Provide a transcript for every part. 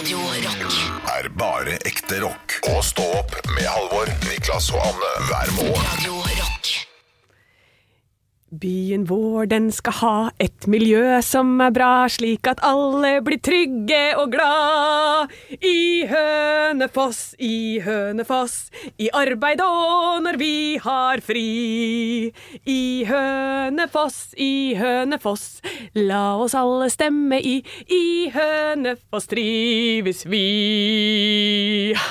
Radio Rock. er bare ekte rock. Og stå opp med Halvor, Niklas og Anne hver morgen. Radio Rock. Byen vår, den skal ha et miljø som er bra, slik at alle blir trygge og glad. I Hønefoss, i Hønefoss, i arbeid og når vi har fri. I Hønefoss, i Hønefoss, la oss alle stemme i. I Hønefoss trives vi.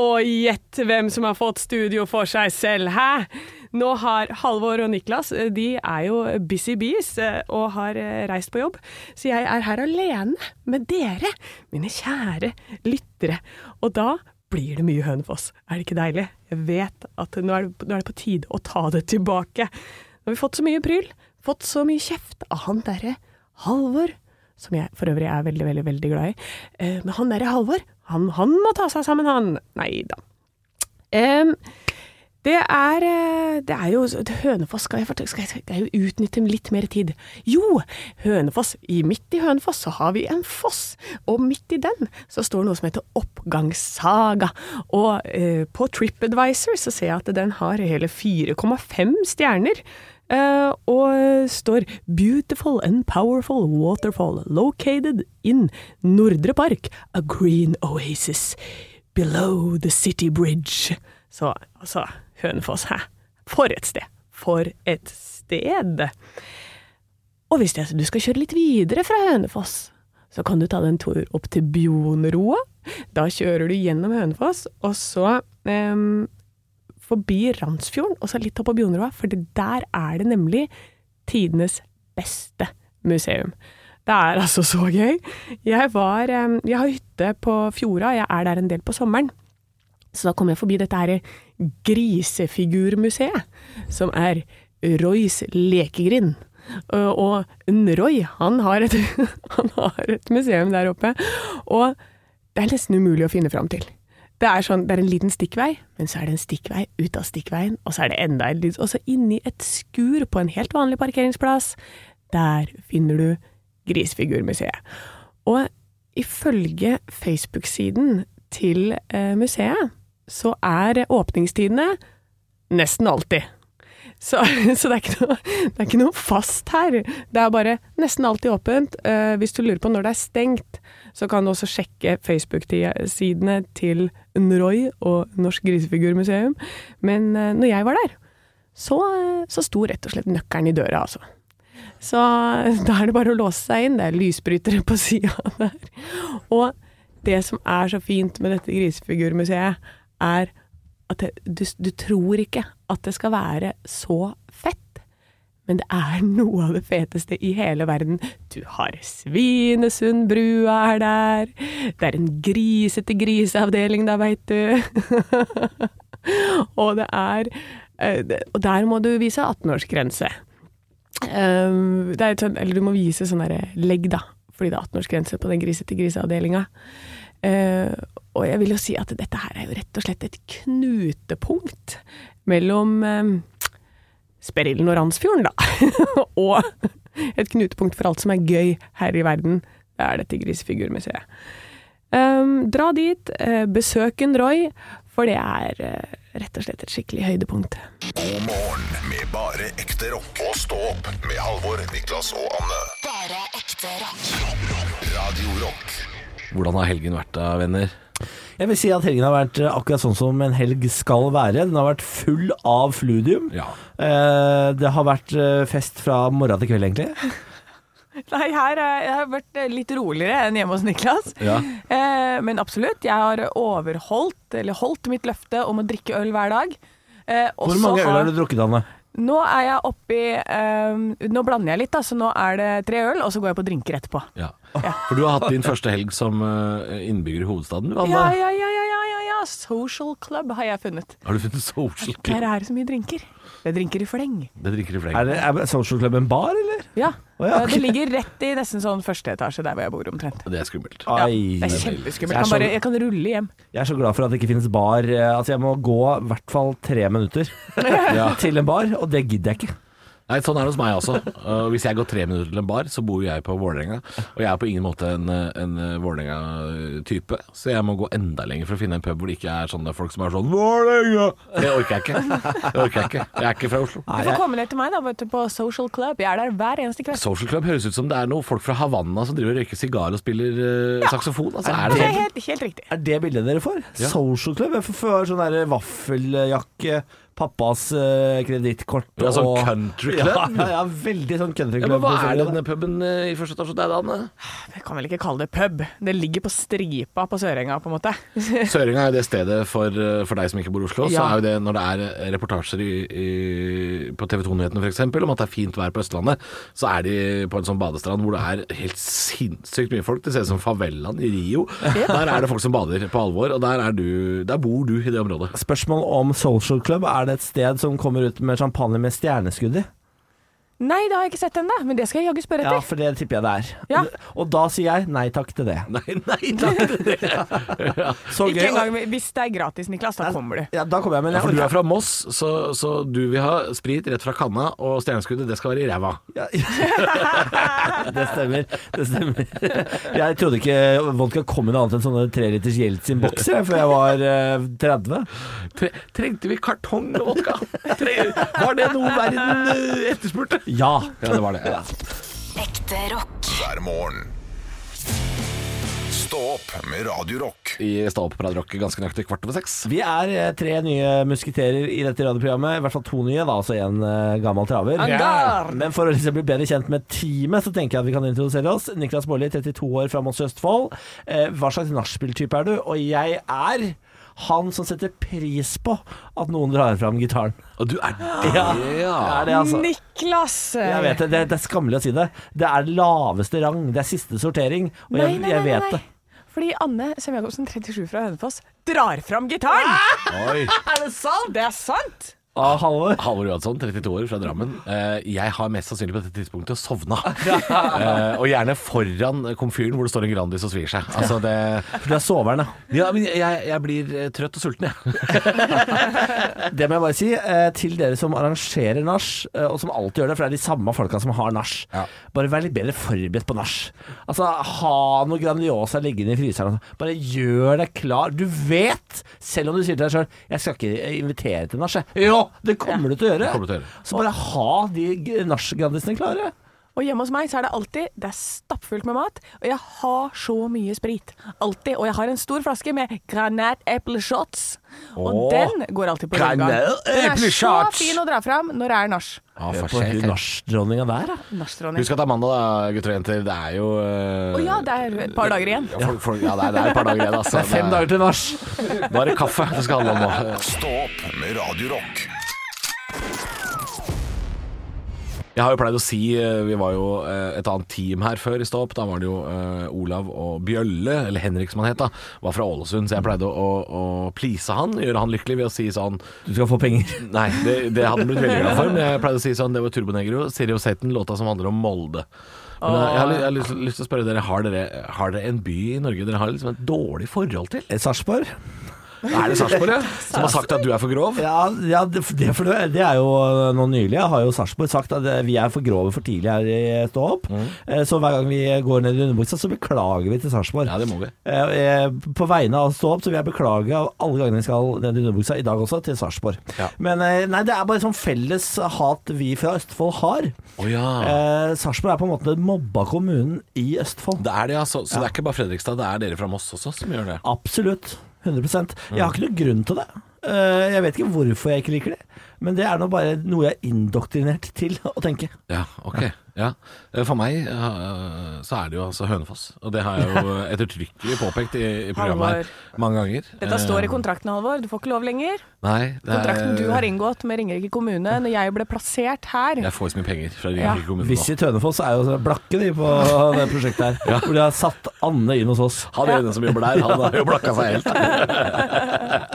Og gjett hvem som har fått studio for seg selv, hæ? Nå har Halvor og Niklas eh, de er jo busy bees eh, og har eh, reist på jobb, så jeg er her alene med dere, mine kjære lyttere. Og da blir det mye Hønefoss. Er det ikke deilig? Jeg vet at nå er, det, nå er det på tide å ta det tilbake. Nå har vi fått så mye pryl, fått så mye kjeft av han derre Halvor, som jeg for øvrig er veldig, veldig, veldig glad i. Men han derre Halvor, han, han må ta seg sammen, han. Nei da. Em, det er, eh, det er jo Hønefoss skal jeg, skal jeg, skal utnytte litt mer tid. Jo, Hønefoss. I, midt i Hønefoss så har vi en foss, og midt i den så står noe som heter Oppgangssaga. Og eh, på TripAdvisor så ser jeg at den har hele 4,5 stjerner. Uh, og står 'Beautiful and powerful waterfall located in Nordre Park, a green oasis below the city bridge'. Så altså, Hønefoss, hæ? For et sted! For et sted! Og hvis jeg, du skal kjøre litt videre fra Hønefoss, så kan du ta deg en tur opp til Bjonroa. Da kjører du gjennom Hønefoss, og så um, forbi Randsfjorden, og så litt opp på Bjonroa, for der er det nemlig tidenes beste museum. Det er altså så gøy. Jeg var em, Jeg har hytte på Fjorda, jeg er der en del på sommeren. Så da kom jeg forbi dette her grisefigurmuseet, som er Roys lekegrind. Og Roy, han har, et, han har et museum der oppe, og det er nesten umulig å finne fram til. Det er, sånn, det er en liten stikkvei, men så er det en stikkvei ut av stikkveien, og så er det enda en liten Og så inni et skur på en helt vanlig parkeringsplass, der finner du Grisefigurmuseet. Og ifølge Facebook-siden til eh, museet, så er åpningstidene nesten alltid. Så, så det, er noe, det er ikke noe fast her. Det er bare nesten alltid åpent. Eh, hvis du lurer på når det er stengt, så kan du også sjekke Facebook-sidene til Nroy og Norsk Grisefigurmuseum. Men eh, når jeg var der, så, så sto rett og slett nøkkelen i døra, altså. Så da er det bare å låse seg inn. Det er lysbrytere på sida der. Og det som er så fint med dette grisefigurmuseet, er at det, du, du tror ikke at det skal være så fett. Men det er noe av det feteste i hele verden. Du har Svinesundbrua er der. Det er en grisete griseavdeling der, veit du. og det er eh, Og der må du vise 18-årsgrense. Um, det er et sånn, eller du må vise sånn derre legg, da, fordi det er 18-årsgrense på den grisete griseavdelinga. Og jeg vil jo si at dette her er jo rett og slett et knutepunkt mellom eh, Sperrilden og Randsfjorden, da. og et knutepunkt for alt som er gøy her i verden. Det er dette Grisefigurmuseet. Um, dra dit, eh, besøk en Roy, for det er eh, rett og slett et skikkelig høydepunkt. God morgen med bare ekte rock. Og stå opp med Halvor, Niklas og Anne. Bare ekte rock. Radio Rock. Hvordan har helgen vært da, venner? Jeg vil si at helgen har vært eh, akkurat sånn som en helg skal være. Den har vært full av fludium. Ja. Eh, det har vært eh, fest fra morgen til kveld, egentlig. Nei, her har jeg vært litt roligere enn hjemme hos Niklas. Ja. Eh, men absolutt, jeg har overholdt, eller holdt mitt løfte om å drikke øl hver dag. Eh, Hvor mange øl har- har du drukket, Anne? Nå er jeg oppi um, Nå blander jeg litt, da, så nå er det tre øl, og så går jeg på drinker etterpå. ja. For du har hatt din første helg som eh, innbygger i hovedstaden, du, Anne. Ja, ja, ja, ja, ja, ja, ja. Social club har jeg funnet. Har du funnet social Der er det så mye drinker. Det er drinker i fleng. Det drinker i fleng. Er, det, er Social Club en bar, eller? Ja. Oh, ja, okay. Det ligger rett i nesten sånn første etasje der hvor jeg bor omtrent. Det er skummelt. Ja, det er Jeg kjempeskummelt. er Jeg kan, så- bare, jeg kan rulle hjem. er så glad for at det ikke finnes bar. Eh, Altså, jeg må gå i hvert fall tre minutter til en bar, og det gidder jeg ikke. Nei, sånn er det hos meg også. Uh, hvis jeg går tre minutter til en bar, så bor jeg på Vålerenga. Og jeg er på ingen måte en, en Vålerenga-type, så jeg må gå enda lenger for å finne en pub hvor det ikke er sånne folk som er sånn Vålerenga! Det orker jeg ikke. Det orker jeg ikke. Jeg er ikke fra Oslo. Du får komme ned til meg da, vet du, på Social Club. Jeg er der hver eneste kveld. Social Club høres ut som det er noen folk fra Havanna som driver og røyker sigar og spiller uh, saksofon. Altså, er Det det er sånn? helt, helt riktig. Er det bildet dere får? Ja. Social Club? Jeg får- får sånn der vaffeljakke, pappas uh, kredittkort Ja, sånn og- country club? Ja, ja, ja, veldig sånn country Ja, men hva er det denne puben uh, i første etasje der, Anne? Jeg kan vel ikke kalle det pub. Det ligger på stripa på Sørenga, på en måte. Søringa er jo det stedet for, uh, for deg som ikke bor i Oslo. Så er jo det når det er reportasjer i, i, på TV 2-nyhetene f.eks. om at det er fint vær på Østlandet, så er de på en sånn badestrand hvor det er helt sinnssykt mye folk. Det ser ut som favelaen i Rio. Der er det folk som bader på alvor, og der, er du, der bor du i det området. Spørsmål om Social Club. Er det et sted som kommer ut med champagne med stjerneskudd i? Nei, det har jeg ikke sett ennå, men det skal jeg jaggu spørre etter. Ja, for det tipper jeg det er. Ja. Og da sier jeg nei takk til det. Nei, nei takk til det. Så Ikke engang hvis det er gratis, Niklas. Da kommer du. Ja, da kommer jeg, men Ja, for du er fra Moss, så, så du vil ha sprit rett fra kanna, og stjerneskuddet det skal være i ræva. Ja. det stemmer. Det stemmer. Jeg trodde ikke vodka kom i noe annet enn sånne treliters Jeltsin-bokser jeg, før jeg var eh, 30. Tre, trengte vi kartong med vodka? Tre, var det noe verden uh, etterspurte? Ja. Ja, det var det. Ja. Ekte rock. hver morgen. Stå opp med Radio Rock. I Stå opp på Radiorock ganske nøyaktig kvart over seks. Vi er eh, tre nye musketerer i dette radioprogrammet. I hvert fall to nye, da, altså en eh, gammel traver. Angar! Men for å liksom bli bedre kjent med teamet, så tenker jeg at vi kan introdusere oss. Niklas Baarli, 32 år fra Moss i Østfold. Eh, hva slags nachspiel-type er du? Og jeg er han som setter pris på at noen drar fram gitaren. Og du er det, Ja, ja. er det altså. Niklas! Jeg vet det, det, det er skammelig å si det. Det er laveste rang. Det er siste sortering. Og Nei, jeg, jeg nei, vet nei. det. Fordi Anne Sem Jacobsen, 37 fra Hønefoss, drar fram gitaren! Oi. Er det sant? Det er sant! Ah, Halvor. Halvor Johansson, 32 år, fra Drammen. Eh, jeg har mest sannsynlig på dette tidspunktet sovna. Eh, og gjerne foran komfyren hvor det står en Grandis og svir seg. Altså det For du er soveren, ja. Ja, men jeg, jeg blir eh, trøtt og sulten, jeg. Det må jeg bare si. Til dere som arrangerer nach, og som alltid gjør det, for det er de samme folka som har nach. Ja. Bare vær litt bedre forberedt på nach. Altså, ha noe Grandiosa liggende i fryseren. Bare gjør deg klar. Du vet, selv om du sier til deg sjøl 'jeg skal ikke invitere til nach', jeg. Jo, det kommer du til å gjøre. til å gjøre. Så bare ha de nach-grandisene klare. Og hjemme hos meg så er det alltid Det er stappfullt med mat, og jeg har så mye sprit. Alltid. Og jeg har en stor flaske med granatepleshots. Og Åh. den går alltid på rundgang. Den er så fin å dra fram når det er nach. Seg. nachdronninga der, da. Husk at det er mandag, da, gutter og jenter. Det er jo Å uh, oh, ja, det er et par dager igjen. Ja, for, for, ja det, er, det er et par dager igjen. Altså. Det er fem dager til nach. Er kaffe det skal handle om nå. Stå opp med Radio Rock. Jeg har jo pleid å si eh, Vi var jo eh, et annet team her før i Stå opp. Da var det jo eh, Olav og Bjølle, eller Henrik som han het, da, var fra Ålesund. Så jeg pleide å, å, å please han, gjøre han lykkelig ved å si sånn Du skal få penger. Nei, det, det hadde han blitt veldig glad for, men jeg pleide å si sånn Det var Turbonegro, Siri og Satan, låta som handler om Molde. Men jeg, har, jeg har lyst, lyst til å spørre dere har, dere har dere en by i Norge dere har liksom et dårlig forhold til? Sarpsborg? Er det Sarpsborg, ja? Som har sagt at du er for grov? Ja, ja det, det, for det, det er jo nå nylig. Jeg Har jo Sarpsborg sagt at eh, vi er for grove for tidlig her i Stå opp. Mm. Så hver gang vi går ned i underbuksa, så beklager vi til Sarpsborg. Ja, det må vi. Eh, eh, På vegne av Stå opp så vil jeg beklage av alle gangene vi skal ned i underbuksa, i dag også, til Sarpsborg. Ja. Men eh, nei, det er bare sånn felles hat vi fra Østfold har. Oh, ja. Eh, Sarpsborg er på en måte den mobba kommunen i Østfold. Det er det, altså. Så det er ikke bare Fredrikstad, det er dere fra Moss også som gjør det? Absolutt. 100 Jeg har ikke noen grunn til det. Eh, Jeg vet ikke hvorfor jeg ikke liker det, men det er nå bare noe jeg er indoktrinert til å tenke. Ja, ok. Ja. Eh, For meg eh, så er det jo altså Hønefoss. Og det har jeg jo ettertrykkelig påpekt i, i programmet her mange ganger. Dette står i Eh, kontrakten, Halvor. Du får ikke lov lenger. Nei, det er, Kontrakten du har inngått med Ringerike kommune når jeg ble plassert her. Jeg får så mye penger fra Ja. Ringerike kommune nå. Visit Hønefoss er jo så blakke de på det prosjektet her. ja. Hvor de har satt Anne inn hos oss. Han ene som jobber der, han har jo blakka seg helt.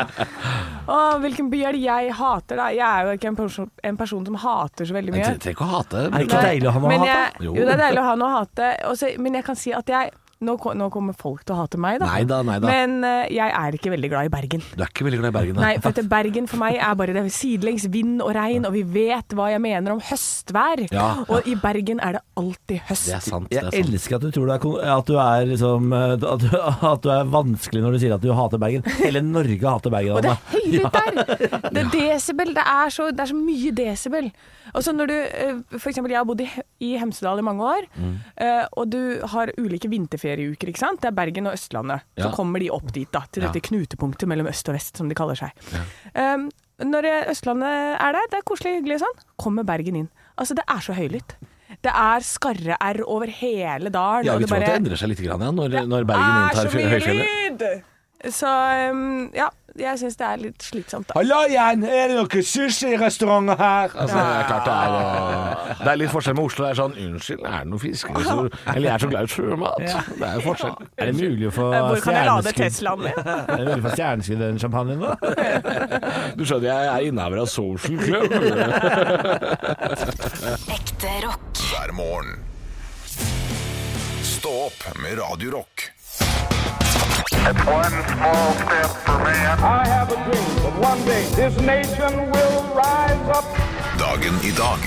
Å, hvilken by er det jeg hater, da? Jeg er jo ikke en person, en person som hater så veldig Jeg mye. trenger ikke å hate. Er det ikke deilig å ha noe men jeg-. Jo, det er deilig å ha noe å hate. Også, men jeg kan si at jeg nå, nå kommer folk til å hate meg, da. Neida, neida. Men uh, jeg er ikke veldig glad i Bergen. Du er ikke veldig glad i Bergen, Da. Nei, for at Bergen for meg er bare det sidelengs vind og regn, og vi vet hva jeg mener om høstvær. Ja. Og i Bergen er det alltid høst. Det er sant. Det Jeg er sant. elsker at du tror du er, at du er liksom eh, at du, at du er vanskelig når du sier at du hater Bergen. Hele Norge hater Bergen. Og det er høylytt der! Det er desibel. Det er så, det er så mye desibel. Og så når du, eh, for eksempel jeg har bodd i, i Hemsedal i mange år, Mm. eh, og du har ulike vinterferieuker, ikke sant? Det er Bergen og Østlandet. Så kommer de opp dit da, til Ja. dette knutepunktet mellom øst og vest, som de kaller seg. Um, når Østlandet er der, det er koselig, hyggelig og sånn, kommer Bergen inn. Altså, det er så høylytt. Det er skarre-r over hele dalen. Ja, vi det tror at det endrer seg litt grann, ja, når, når Bergen inntar høyfjellet. Så um, ja, jeg syns det er litt slitsomt, da. Hallo igjen, er det noen sushirestauranter her? Altså, det er klart det er eh, Det er litt forskjell med Oslo. Det er sånn Unnskyld, er det noen fiskerestaurant? Eller jeg er så glad i sjømat. Det er jo forskjell. Er det mulig å få Eh, Hvor kan jeg lade stjerneskudd Teslaen min? Er det mulig å få stjerneskudd i den champagnen da? Du skjønner, jeg er innehaver av Social Club. Ekte rock. hver morgen. Stå opp med Radio Rock. Dagen i dag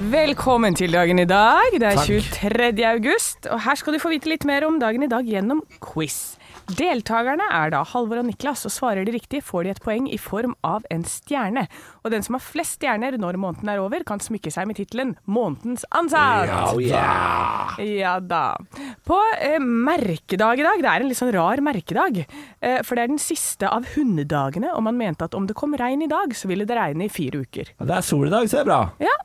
Velkommen til dagen i dag. Det er 23. august, og her skal du få vite litt mer om dagen i dag gjennom quiz. Deltakerne er da Halvor og Niklas, og svarer de riktig, får de et poeng i form av en stjerne. Og den som har flest stjerner når måneden er over, kan smykke seg med tittelen 'Månedens ansatt'. Ja da. På eh, merkedag i dag, det er en litt sånn rar merkedag, eh, for det er den siste av hundedagene, og man mente at om det kom regn i dag, så ville det regne i fire uker. Det er sol i dag, så det er bra. Ja,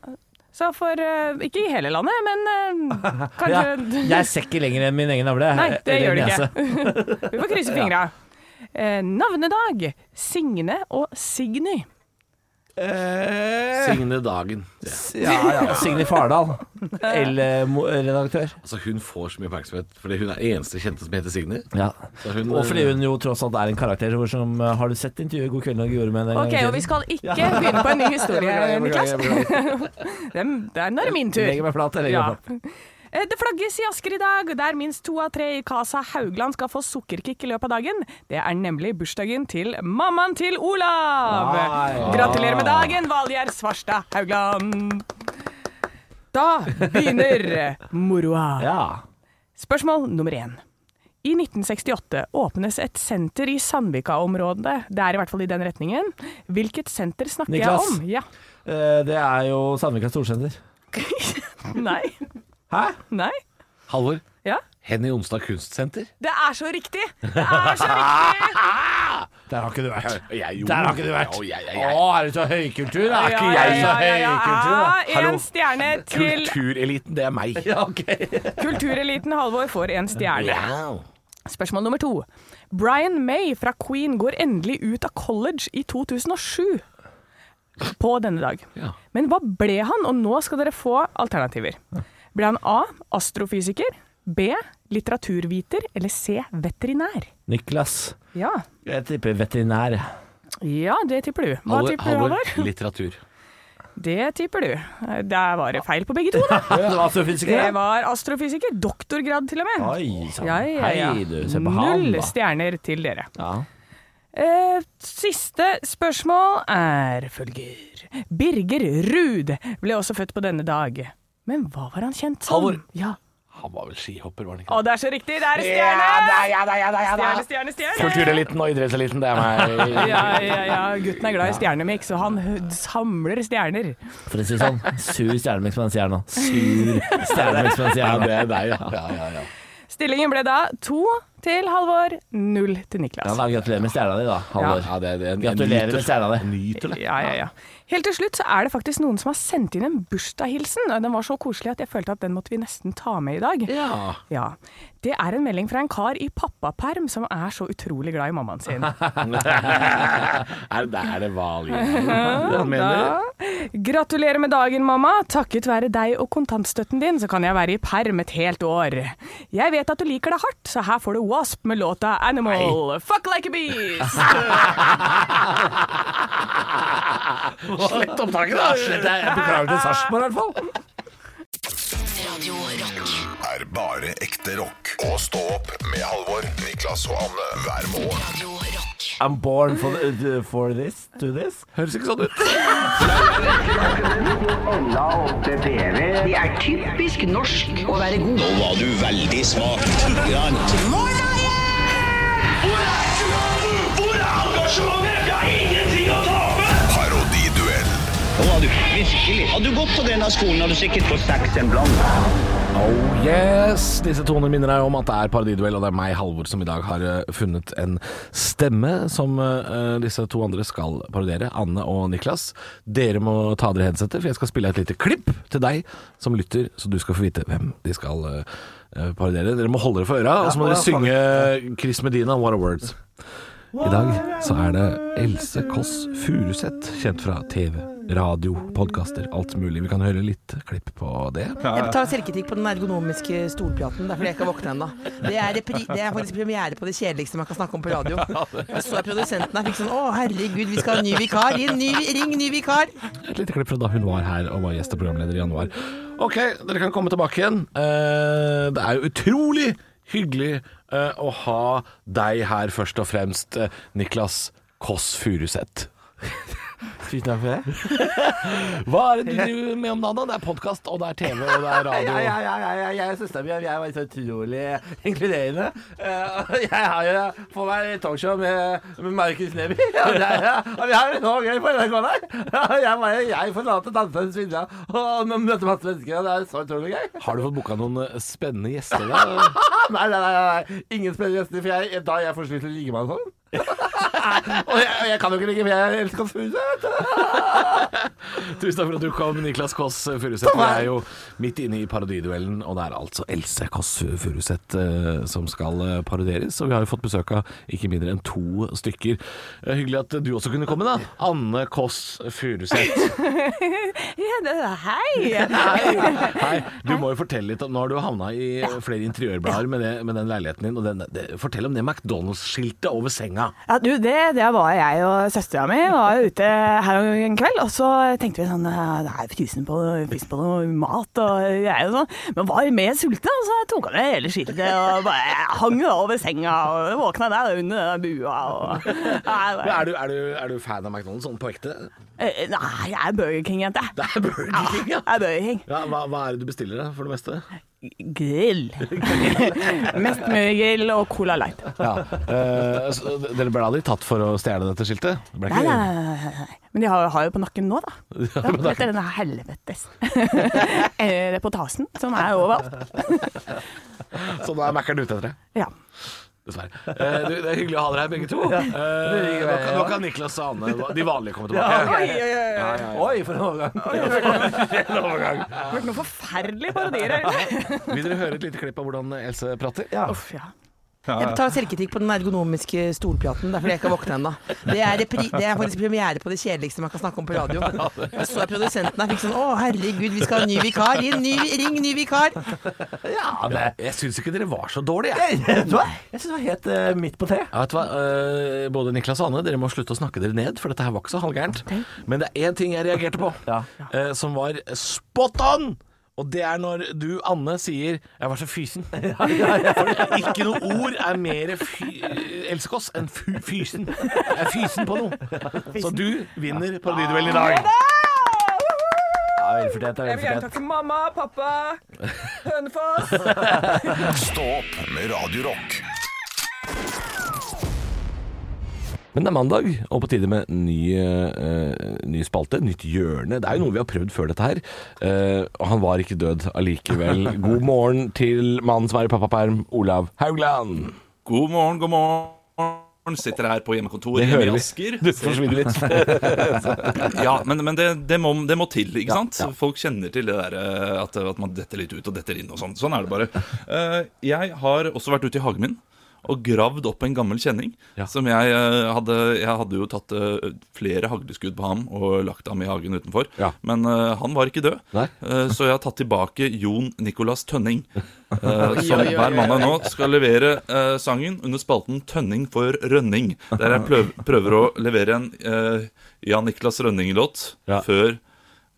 så for eh, Ikke i hele landet, men eh, kanskje Ja, jeg ser ikke lenger enn min egen navle. Nei, det gjør det ikke. Vi får krysse fingra. Eh, navnedag. Signe og Signy. Eh, Signe Dagen. ja, ja. Signe Fardal. L-redaktør. Altså, hun får så mye oppmerksomhet fordi hun er eneste kjente som heter Signe. Ja. Hun, Og fordi hun jo tross alt er en karakter hvor som eh, Har du sett intervjuet God kveld Norge gjorde med henne? en Ok, og vi skal ikke begynne på en ny historie, Niklas. nå er det min tur. Legger meg flat, jeg legger Ja. meg flat. Eh, Det flagges i Asker i dag, der minst to av tre i Casa Haugland skal få sukkerkick i løpet av dagen. Det er nemlig bursdagen til mammaen til Olav! Gratulerer med dagen, Valgjerd Svarstad Haugland! Da begynner moroa. Ja. Spørsmål nummer én. I 1968 åpnes et senter i Sandvika-området. Det er i hvert fall i den retningen. Hvilket senter snakker Niklas. jeg om? Ja. Eh, Det er jo Sandvika Storsenter. Nei. Hæ? Nei. Halvor. Ja. Henny Onsdag Kunstsenter. Det er så riktig! Det er så riktig! Der har ikke du vært. Jeg, Der har ikke du vært. Å, jeg, jeg, Å, er du så høykultur? Er ikke ja, jeg så høykultur? da? Hallo. En stjerne til Kultureliten, det er meg. Ja, ok. Kultureliten Halvor får en stjerne. Wow. Spørsmål nummer to. Brian May fra Queen går endelig ut av college i 2007. På denne dag. Ja. Men hva ble han? Og nå skal dere få alternativer. Ble han A. Astrofysiker. B. Litteraturviter. Eller C. Veterinær. Niklas. Ja. Jeg tipper veterinær. Ja, det tipper du. Hva Halvor, tipper du, Halvor, litteratur. Det tipper du. Der var det feil på begge to, da. Det var astrofysiker. Det var astrofysiker. Doktorgrad, til og med. Oi sann. Ja, ja, ja. Hei, du. Se på han, Null stjerner til dere. Ja. Eh, siste spørsmål er følger. Birger Ruud ble også født på denne dag. Men hva var han kjent som? Halvor. Ja. Han var vel skihopper, var han ikke? Å, det er så riktig! Det er en stjerne! Stjerne, stjerne, stjerne! Kultureliten og idrettseliten, det er meg. Ja, ja, ja. Gutten er glad i stjernemix, og han samler stjerner. For å si det sånn, sur stjernemix med den stjerna. Sur stjernemix på den Ja, det er deg, ja. ja, ja, ja. Stillingen ble da to til Halvor, null til Ja, Niklas. da, gratulerer med stjerna di, da, Halvor. ja det, det, Gratulerer med stjerna di. Nyter det. Ja, ja, ja. Helt til slutt så er det faktisk noen som har sendt inn en bursdagshilsen. og Den var så koselig at jeg følte at den måtte vi nesten ta med i dag. Ja. Ja. Det er en melding fra en kar i pappaperm som er så utrolig glad i mammaen sin. Er det er det vanlig han mener? Gratulerer med dagen, mamma. Takket være deg og kontantstøtten din, så kan jeg være i perm et helt år. Jeg vet at du liker det hardt, så her får du Wasp med låta 'Animal'. Fuck like a beast! Slett opptaket, da! Jeg beklager til Sarpsborg, i hvert fall. Radio Rock. er bare ekte rock. Og stå opp med Halvor, Niklas og Anne hver morgen. Radio Rock. I'm born for, the- for this, to this. Høres ikke sånn ut. Det er typisk norsk å være god. Nå var du veldig svak. Hvor er engasjementet? Hvor er Parodiduell. Du. Hadde du gått på denne skolen, hadde du sikkert fått seks en blant. Oh yes! Disse toner minner deg om at det er parodiduell, og det er meg, Halvor, som i dag har eh, funnet en stemme som uh, disse to andre skal parodiere. Anne og Niklas. Dere må ta dere headsetet, for jeg skal spille et lite klipp til deg som lytter, så du skal få vite hvem de skal eh, parodiere. Dere må holde dere for øra, og så må dere synge Chris Medina, 'What a Words'. I dag så er det Else Kåss Furuseth, kjent fra TV, radio, podkaster, alt mulig. Vi kan høre litt klipp på det. Jeg tar selvkritikk på den ergonomiske stolplaten. Det er fordi jeg ikke har våkna ennå. Det, det er faktisk premiere på det kjedeligste man kan snakke om på radio. Jeg så produsenten her fikk sånn Å, herregud, vi skal ha ny vikar. Inn, ny, ring ny vikar. Et lite klipp fra da hun var her og var gjest og programleder i januar. Ok, dere kan komme tilbake igjen. Eh, det er jo utrolig hyggelig eh, å ha deg her, først og fremst, eh, Niklas Kåss Furuseth. Tusen takk for det. Hva er det du driver med om dagen? da? Det er podkast, og det er TV, og det er Ja, ja, radio. ja, ja, ja, jeg og søstera mi er så utrolig inkluderende. Eh, Jeg har jo fått meg talkshow med, med Markus Neby. Og vi har det så gøy på NRK der. Ja, Jeg, bare, jeg får lov til å danse en svindla og møte masse mennesker. og Det er så utrolig gøy. Har du fått booka noen eh, spennende gjester? da? Nei, nei, nei, nei. ingen spennende gjester, for jeg, da jeg får slutt til å ligge med han sånn. og, jeg, jeg kan jo ikke ligge, for jeg elsker Furuset. Tusen takk for at du kom, Niklas Kåss Furuseth. Vi er jo midt inne i parodiduellen, og det er altså Else Kåss Furuseth uh, som skal uh, parodieres. Og vi har jo fått besøk av ikke mindre enn to stykker. Uh, hyggelig at du også kunne komme, da. Anne Kåss Furuseth. Ja, hei! Hei, du må jo fortelle litt om Nå har du havna i flere interiørblader med, det, med den leiligheten din. Og den, det, fortell om det McDonald's-skiltet over senga. Ja, du, det, det var jeg og søstera mi var ute her en kveld, og så tenkte vi sånn "Eh, Det er frysen på, frysen på noe mat og greier og sånn. Men var mer sultne, og så tok han ned hele skiltet og bare hang over senga og våkna der under bua og Nei, nei. er, du, er, du, er du fan av McDonald's sånn på ekte? Eh, Nei, jeg er Burger King-jente. Det er Burger King, ja. Jeg er Burger King. ja hva, hva er det du bestiller da, for det meste? Grill. Mest mulig grill og Cola Light. Ja. Eh, så dere ble aldri tatt for å stjele dette skiltet? Det ble Nei, ikke- nei, nei, nei, nei. Men de har, har jo på nakken nå, da. Ja. Etter denne helvetes eh, reportasjen som er overalt. Så nå er Mækkern ute etter det? Ja. Dessverre. Eh, du, det er hyggelig å ha dere her, begge to. Eh, nå, kan, nå kan Niklas og Anne, de vanlige, komme tilbake. Ja, ja, ja. Oi, for en overgang. Det har vært noen forferdelige parodier her. Vil dere høre et lite klipp av hvordan Else prater? Uff, ja. Jeg tar selvkritikk på den ergonomiske stolplaten. Det er fordi jeg ikke har våkna ennå. Det, er det er faktisk premiere på det kjedeligste man kan snakke om på radio. Jeg så er produsenten her fikk sånn Å, herregud, vi skal ha ny vikar. Inn, ny, ring ny vikar. Ja, men jeg syns ikke dere var så dårlige. jeg. Vet du hva? Jeg syns det var helt uh, midt på treet. Ja, vet du hva? Uh, både Niklas og Anne, dere må slutte å snakke dere ned, for dette her var ikke så halvgærent. Men det er én ting jeg reagerte på, Ja. eh, som var spot on! Og det er når du, Anne, sier 'jeg var så fysen'. For ikke noe ord er mer Else Kåss enn fysen. Jeg er fysen på noe. Så du vinner parodiduellen i dag. Ja, velfortjent. Jeg vil gjerne takke mamma, pappa, Hønefoss. Stå opp med Radio Men det er mandag, og på tide med ny, uh, ny spalte, nytt hjørne. Det er jo noe vi har prøvd før dette her, Uh, han var ikke død allikevel. God morgen til mannen som er i pappaperm, Olav Haugland. God morgen, god morgen. Sitter her på hjemmekontoret hjemme i. Asker. Du forsvinner litt. Ja, men, men det, det, må, det må til, ikke sant? Folk kjenner til det der eh, at, at man detter litt ut og detter inn og sånn. Sånn er det bare. Uh, Jeg har også vært ute i hagen min og gravd opp en gammel kjenning. Ja. Som jeg eh, hadde Jeg hadde jo tatt eh, flere hagleskudd på ham og lagt ham i hagen utenfor. Ja. Men uh, han var ikke død. Nei. Eh, Så jeg har tatt tilbake Jon Nicolas Tønning. Uh, som hver mandag nå skal levere sangen under spalten 'Tønning for Rønning'. Der jeg prøv, prøver å levere en Jan Niklas Rønning-låt Ja. før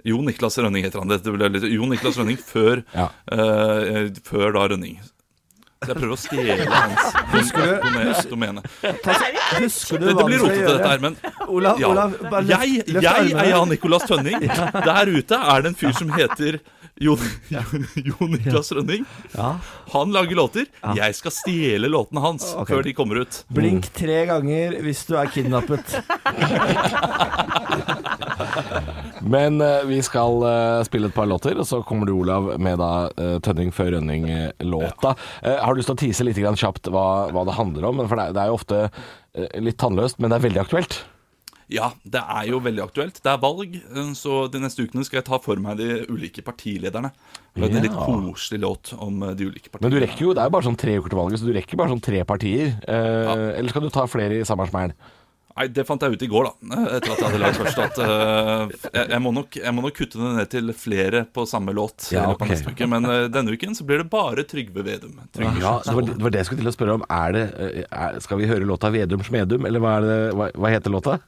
Jo Niklas Rønning heter han. Dette ble litt, jo Niklas Rønning før, Ja. uh, før da Rønning. Jeg prøver å stjele hans Husker du- domene- domene. Husker du Det, blir rotete, dette her, men Olav, ja. Olav, bare løft, jeg, løft jeg er Jan Nicolas Tønning. Der ute er det en fyr som heter Jon, Jon Niklas Rønning. Ja. Han lager låter. Jeg skal stjele låtene hans okay. før de kommer ut. Blink tre ganger hvis du er kidnappet. Men uh, vi skal uh, spille et par låter, og så kommer du, Olav, med da uh, Tønning før Rønning-låta. Har du lyst til å tease litt grann kjapt hva, hva det handler om? For det, er- det er jo ofte litt tannløst, men det er veldig aktuelt. Ja, det er jo veldig aktuelt. Det er valg, eh, så de neste ukene skal jeg ta for meg de ulike partilederne. Lage en litt koselig låt om eh, de ulike partiene. Men du rekker jo, det er jo bare sånn tre uker til valget, så du rekker bare sånn tre partier. Eh, Eller skal du ta flere i samme smell? Nei, Det fant jeg ut i går, da. eh, Etter at jeg hadde lagd først. At uh, jeg, jeg, må nok, jeg må nok kutte det ned til flere på samme låt. Ja, okay. uke Men uh, denne uken så blir det bare Trygve Vedum. Trygve Ja, det var, det var det jeg skulle til å spørre om. Er det, er, skal vi høre låta 'Vedum Smedum', eller hva, er det, hva, hva heter låta?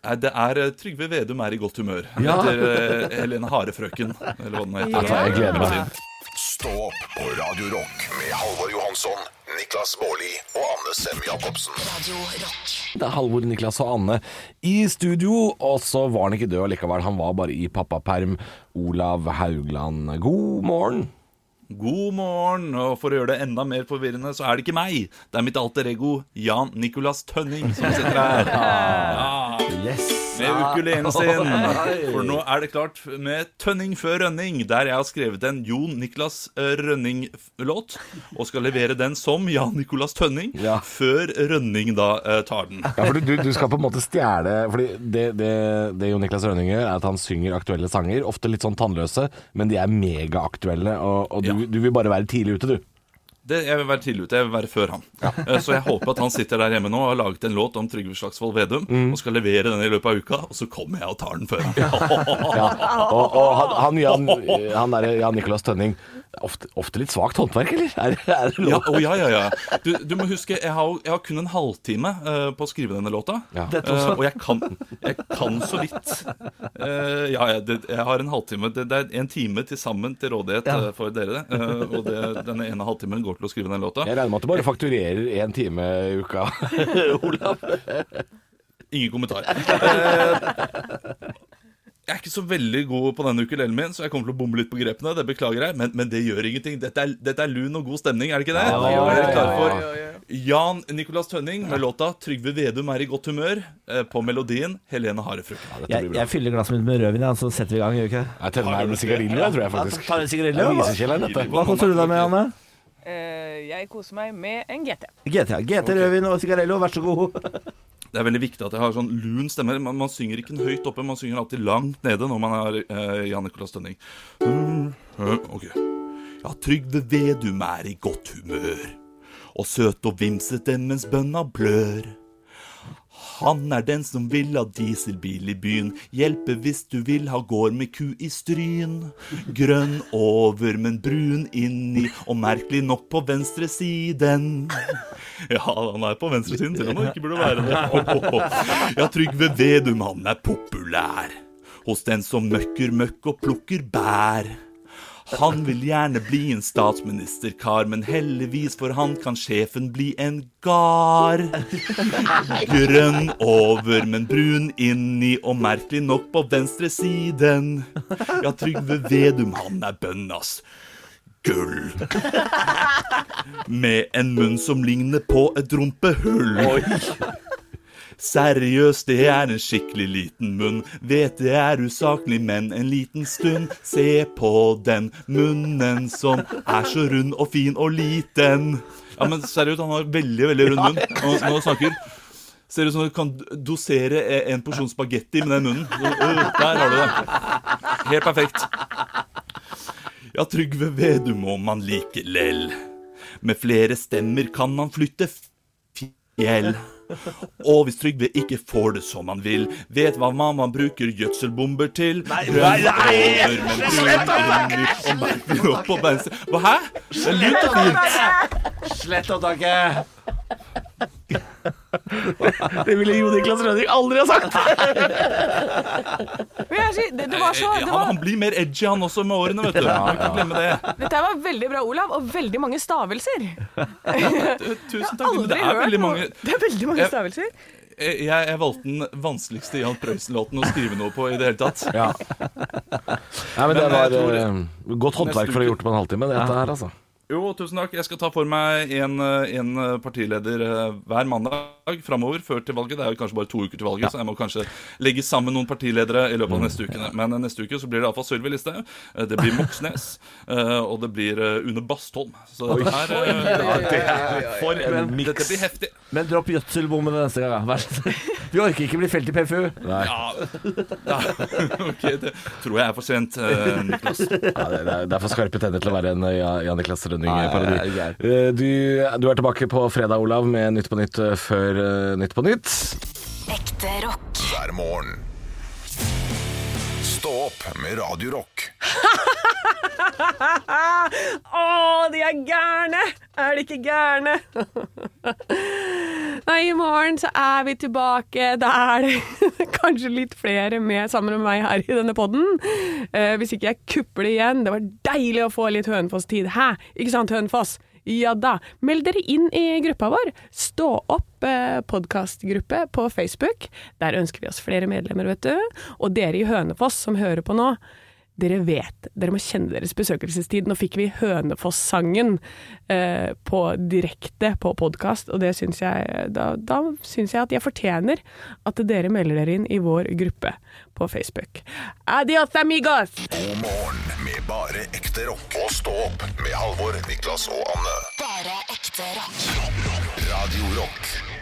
Det er eh, Trygve Vedum er i godt humør. Ja. Etter eh, Helene Harefrøken, eller hva den heter. Ja, jeg gleder meg. Stå opp på Radio Rock med Halvor Johansson, Niklas Baarli og Anne Sem Jacobsen. Det er Halvor, Niklas og Anne i studio, og så var han ikke død likevel. Han var bare i pappaperm. Olav Haugland, god morgen. God morgen, og for å gjøre det enda mer forvirrende, så er det ikke meg. Det er mitt alter ego Jan Nicolas Tønning som sitter her. Ja. Yes. Med ukulelen sin. For nå er det klart med Tønning før Rønning, der jeg har skrevet en Jon Niklas eh, Rønning-låt, og skal levere den som Jan Nicolas Tønning, Ja. før Rønning da eh, tar den. Ja, for du, du skal på en måte stjele Fordi det, det, det Jon Niklas Rønning gjør, er at han synger aktuelle sanger. Ofte litt sånn tannløse, men de er megaaktuelle. Og, og du, Ja. du vil bare være tidlig ute, du. Det, jeg vil være tidlig ute, jeg vil være før han. Ja. Så jeg håper at han sitter der hjemme nå og har laget en låt om Trygve Slagsvold Vedum, og skal levere den i løpet av uka, og så kommer jeg og tar den før han. Ja. Og, og han, han, Jan, han der, Jan Nicolas Tønning ofte, ofte litt svakt håndverk, eller? Er, er det Ja, oh, ja, ja, ja. Du, du må huske, jeg har, jeg har kun en halvtime uh, på å skrive denne låta. Ja. Dette også. Eh, og jeg kan, jeg kan så vidt. Uh, ja, jeg, det, jeg har en halvtime. Det, det er en time til sammen til rådighet Ja. eh, for dere. eh, og det, denne ene halvtimen går til å skrive den låta. Jeg regner med at du bare fakturerer én time i uka, Olav. Ingen kommentar. Jeg er ikke så veldig god på denne ukulelen min, så jeg kommer til å bomme litt på grepene. Det beklager jeg, men, men det gjør ingenting. Dette er, dette er lun og god stemning, er det ikke det? ja, ja, ja, klare for Jan Nicolas Tønning med låta 'Trygve Vedum er i godt humør', eh, på melodien Helene Harefrøken. Jeg, jeg fyller glasset mitt med rødvin, ja, så setter vi i gang. Gjør vi ikke det? Jeg tenner meg med sigarillo, tror jeg faktisk. Tar en sigarillo? Hva koser du deg med, Anne? Eh, jeg koser meg med en GT. GT, GT okay. rødvin og sigarello, vær så god. Det er veldig viktig at jeg har sånn lun stemme. Man, man synger ikke høyt oppe, man synger alltid langt nede når man er eh, Jan Nicolas Tønning. Mm, eh, ok. Ja, Trygve Vedum er i godt humør, og søt og vimsete mens bønna blør. Han er den som vil ha dieselbil i byen. Hjelpe hvis du vil ha gård med ku i stryn. Grønn over, men brun inni, og merkelig nok på venstre siden. Ja, han er på venstre siden, selv om han ikke burde være det. Ja, Trygve Vedum, han er populær. Hos den som møkker møkk og plukker bær. Han vil gjerne bli en statsministerkar, men heldigvis for han kan sjefen bli en gard. Grønn over, men brun inni, og merkelig nok på venstre siden. Ja, Trygve Vedum, han er bønnas gull. Med en munn som ligner på et rumpehull. Seriøst, det er en skikkelig liten munn. Vet det er usaklig, men en liten stund. Se på den munnen som er så rund og fin og liten. Ja, men seriøst, han har veldig, veldig rund munn når han snakker. Ser ut som du kan dosere en porsjon spagetti med den munnen. Der har du det. Helt perfekt. Ja, Trygve Vedum om man liker lell. Med flere stemmer kan man flytte fjell. Og hvis Trygve ikke får det som han vil, vet hva mamma bruker gjødselbomber til. Nei, nei, nei! Slett og venstre Hva, hæ? Det er lunt og fint. Slett opptaket! Det ville jo Niklas Rønning aldri ha sagt! Men det, det var så det var, han blir mer edgy han også med årene, vet du. Må ikke glemme det. Dette var veldig bra, Olav, og veldig mange stavelser. Tusen takk. Men det er veldig mange Det er veldig mange stavelser. Jeg, jeg valgte den vanskeligste Jan Prøysen-låten å skrive noe på i det hele tatt. Ja. Nei, men det var tror- eh, godt håndverk for å ha gjort det på en halvtime, dette her, altså. Jo, tusen takk. Jeg skal ta for meg en, eh, en partileder eh, hver mandag framover før til valget. Det er jo kanskje bare to uker til valget, så jeg må kanskje legge sammen noen partiledere i løpet av neste uke. Men eh, neste uke så blir det iallfall Sylvi Listhaug, eh, det blir Moxnes, eh, og det blir eh, Une Bastholm. Så dette her eh, For en Dette blir heftig. Men dropp gjødselbommene neste gang, da. Vi orker ikke bli felt i PFU. Nei. Ja, ja. ok, det tror jeg er for sent, eh, Niklas. Ja, det, det er- er for skarpe tenner til å være en eh, Ja- Jan Niklas Nei, Rønning-parodi. Eh, Du, du er tilbake på fredag, Olav, med Nytt på Nytt eh, før eh, Nytt på Nytt. Ekte rock. hver morgen. Stå opp med Radiorock. Å, de er gærne! Er de ikke gærne? Nei, i morgen så er vi tilbake. Da er det kanskje litt flere med sammen med meg her i denne podden. Eh, hvis ikke jeg kupper det igjen. Det var deilig å få litt Hønefoss-tid. Hæ? Ikke sant, Hønefoss? Ja da. Meld dere inn i gruppa vår. Stå opp eh, podkastgruppe på Facebook. Der ønsker vi oss flere medlemmer, vet du. Og dere i Hønefoss som hører på nå. Dere vet, dere må kjenne deres besøkelsestid. Nå fikk vi Hønefoss-sangen eh, på direkte på podkast, og det syns jeg da, da syns jeg at jeg fortjener at dere melder dere inn i vår gruppe på Facebook. Adios, amigos! God morgen med bare ekte rock. Og stå opp med Halvor, Niklas og Anne. Bare ekte rock. Radio Rock.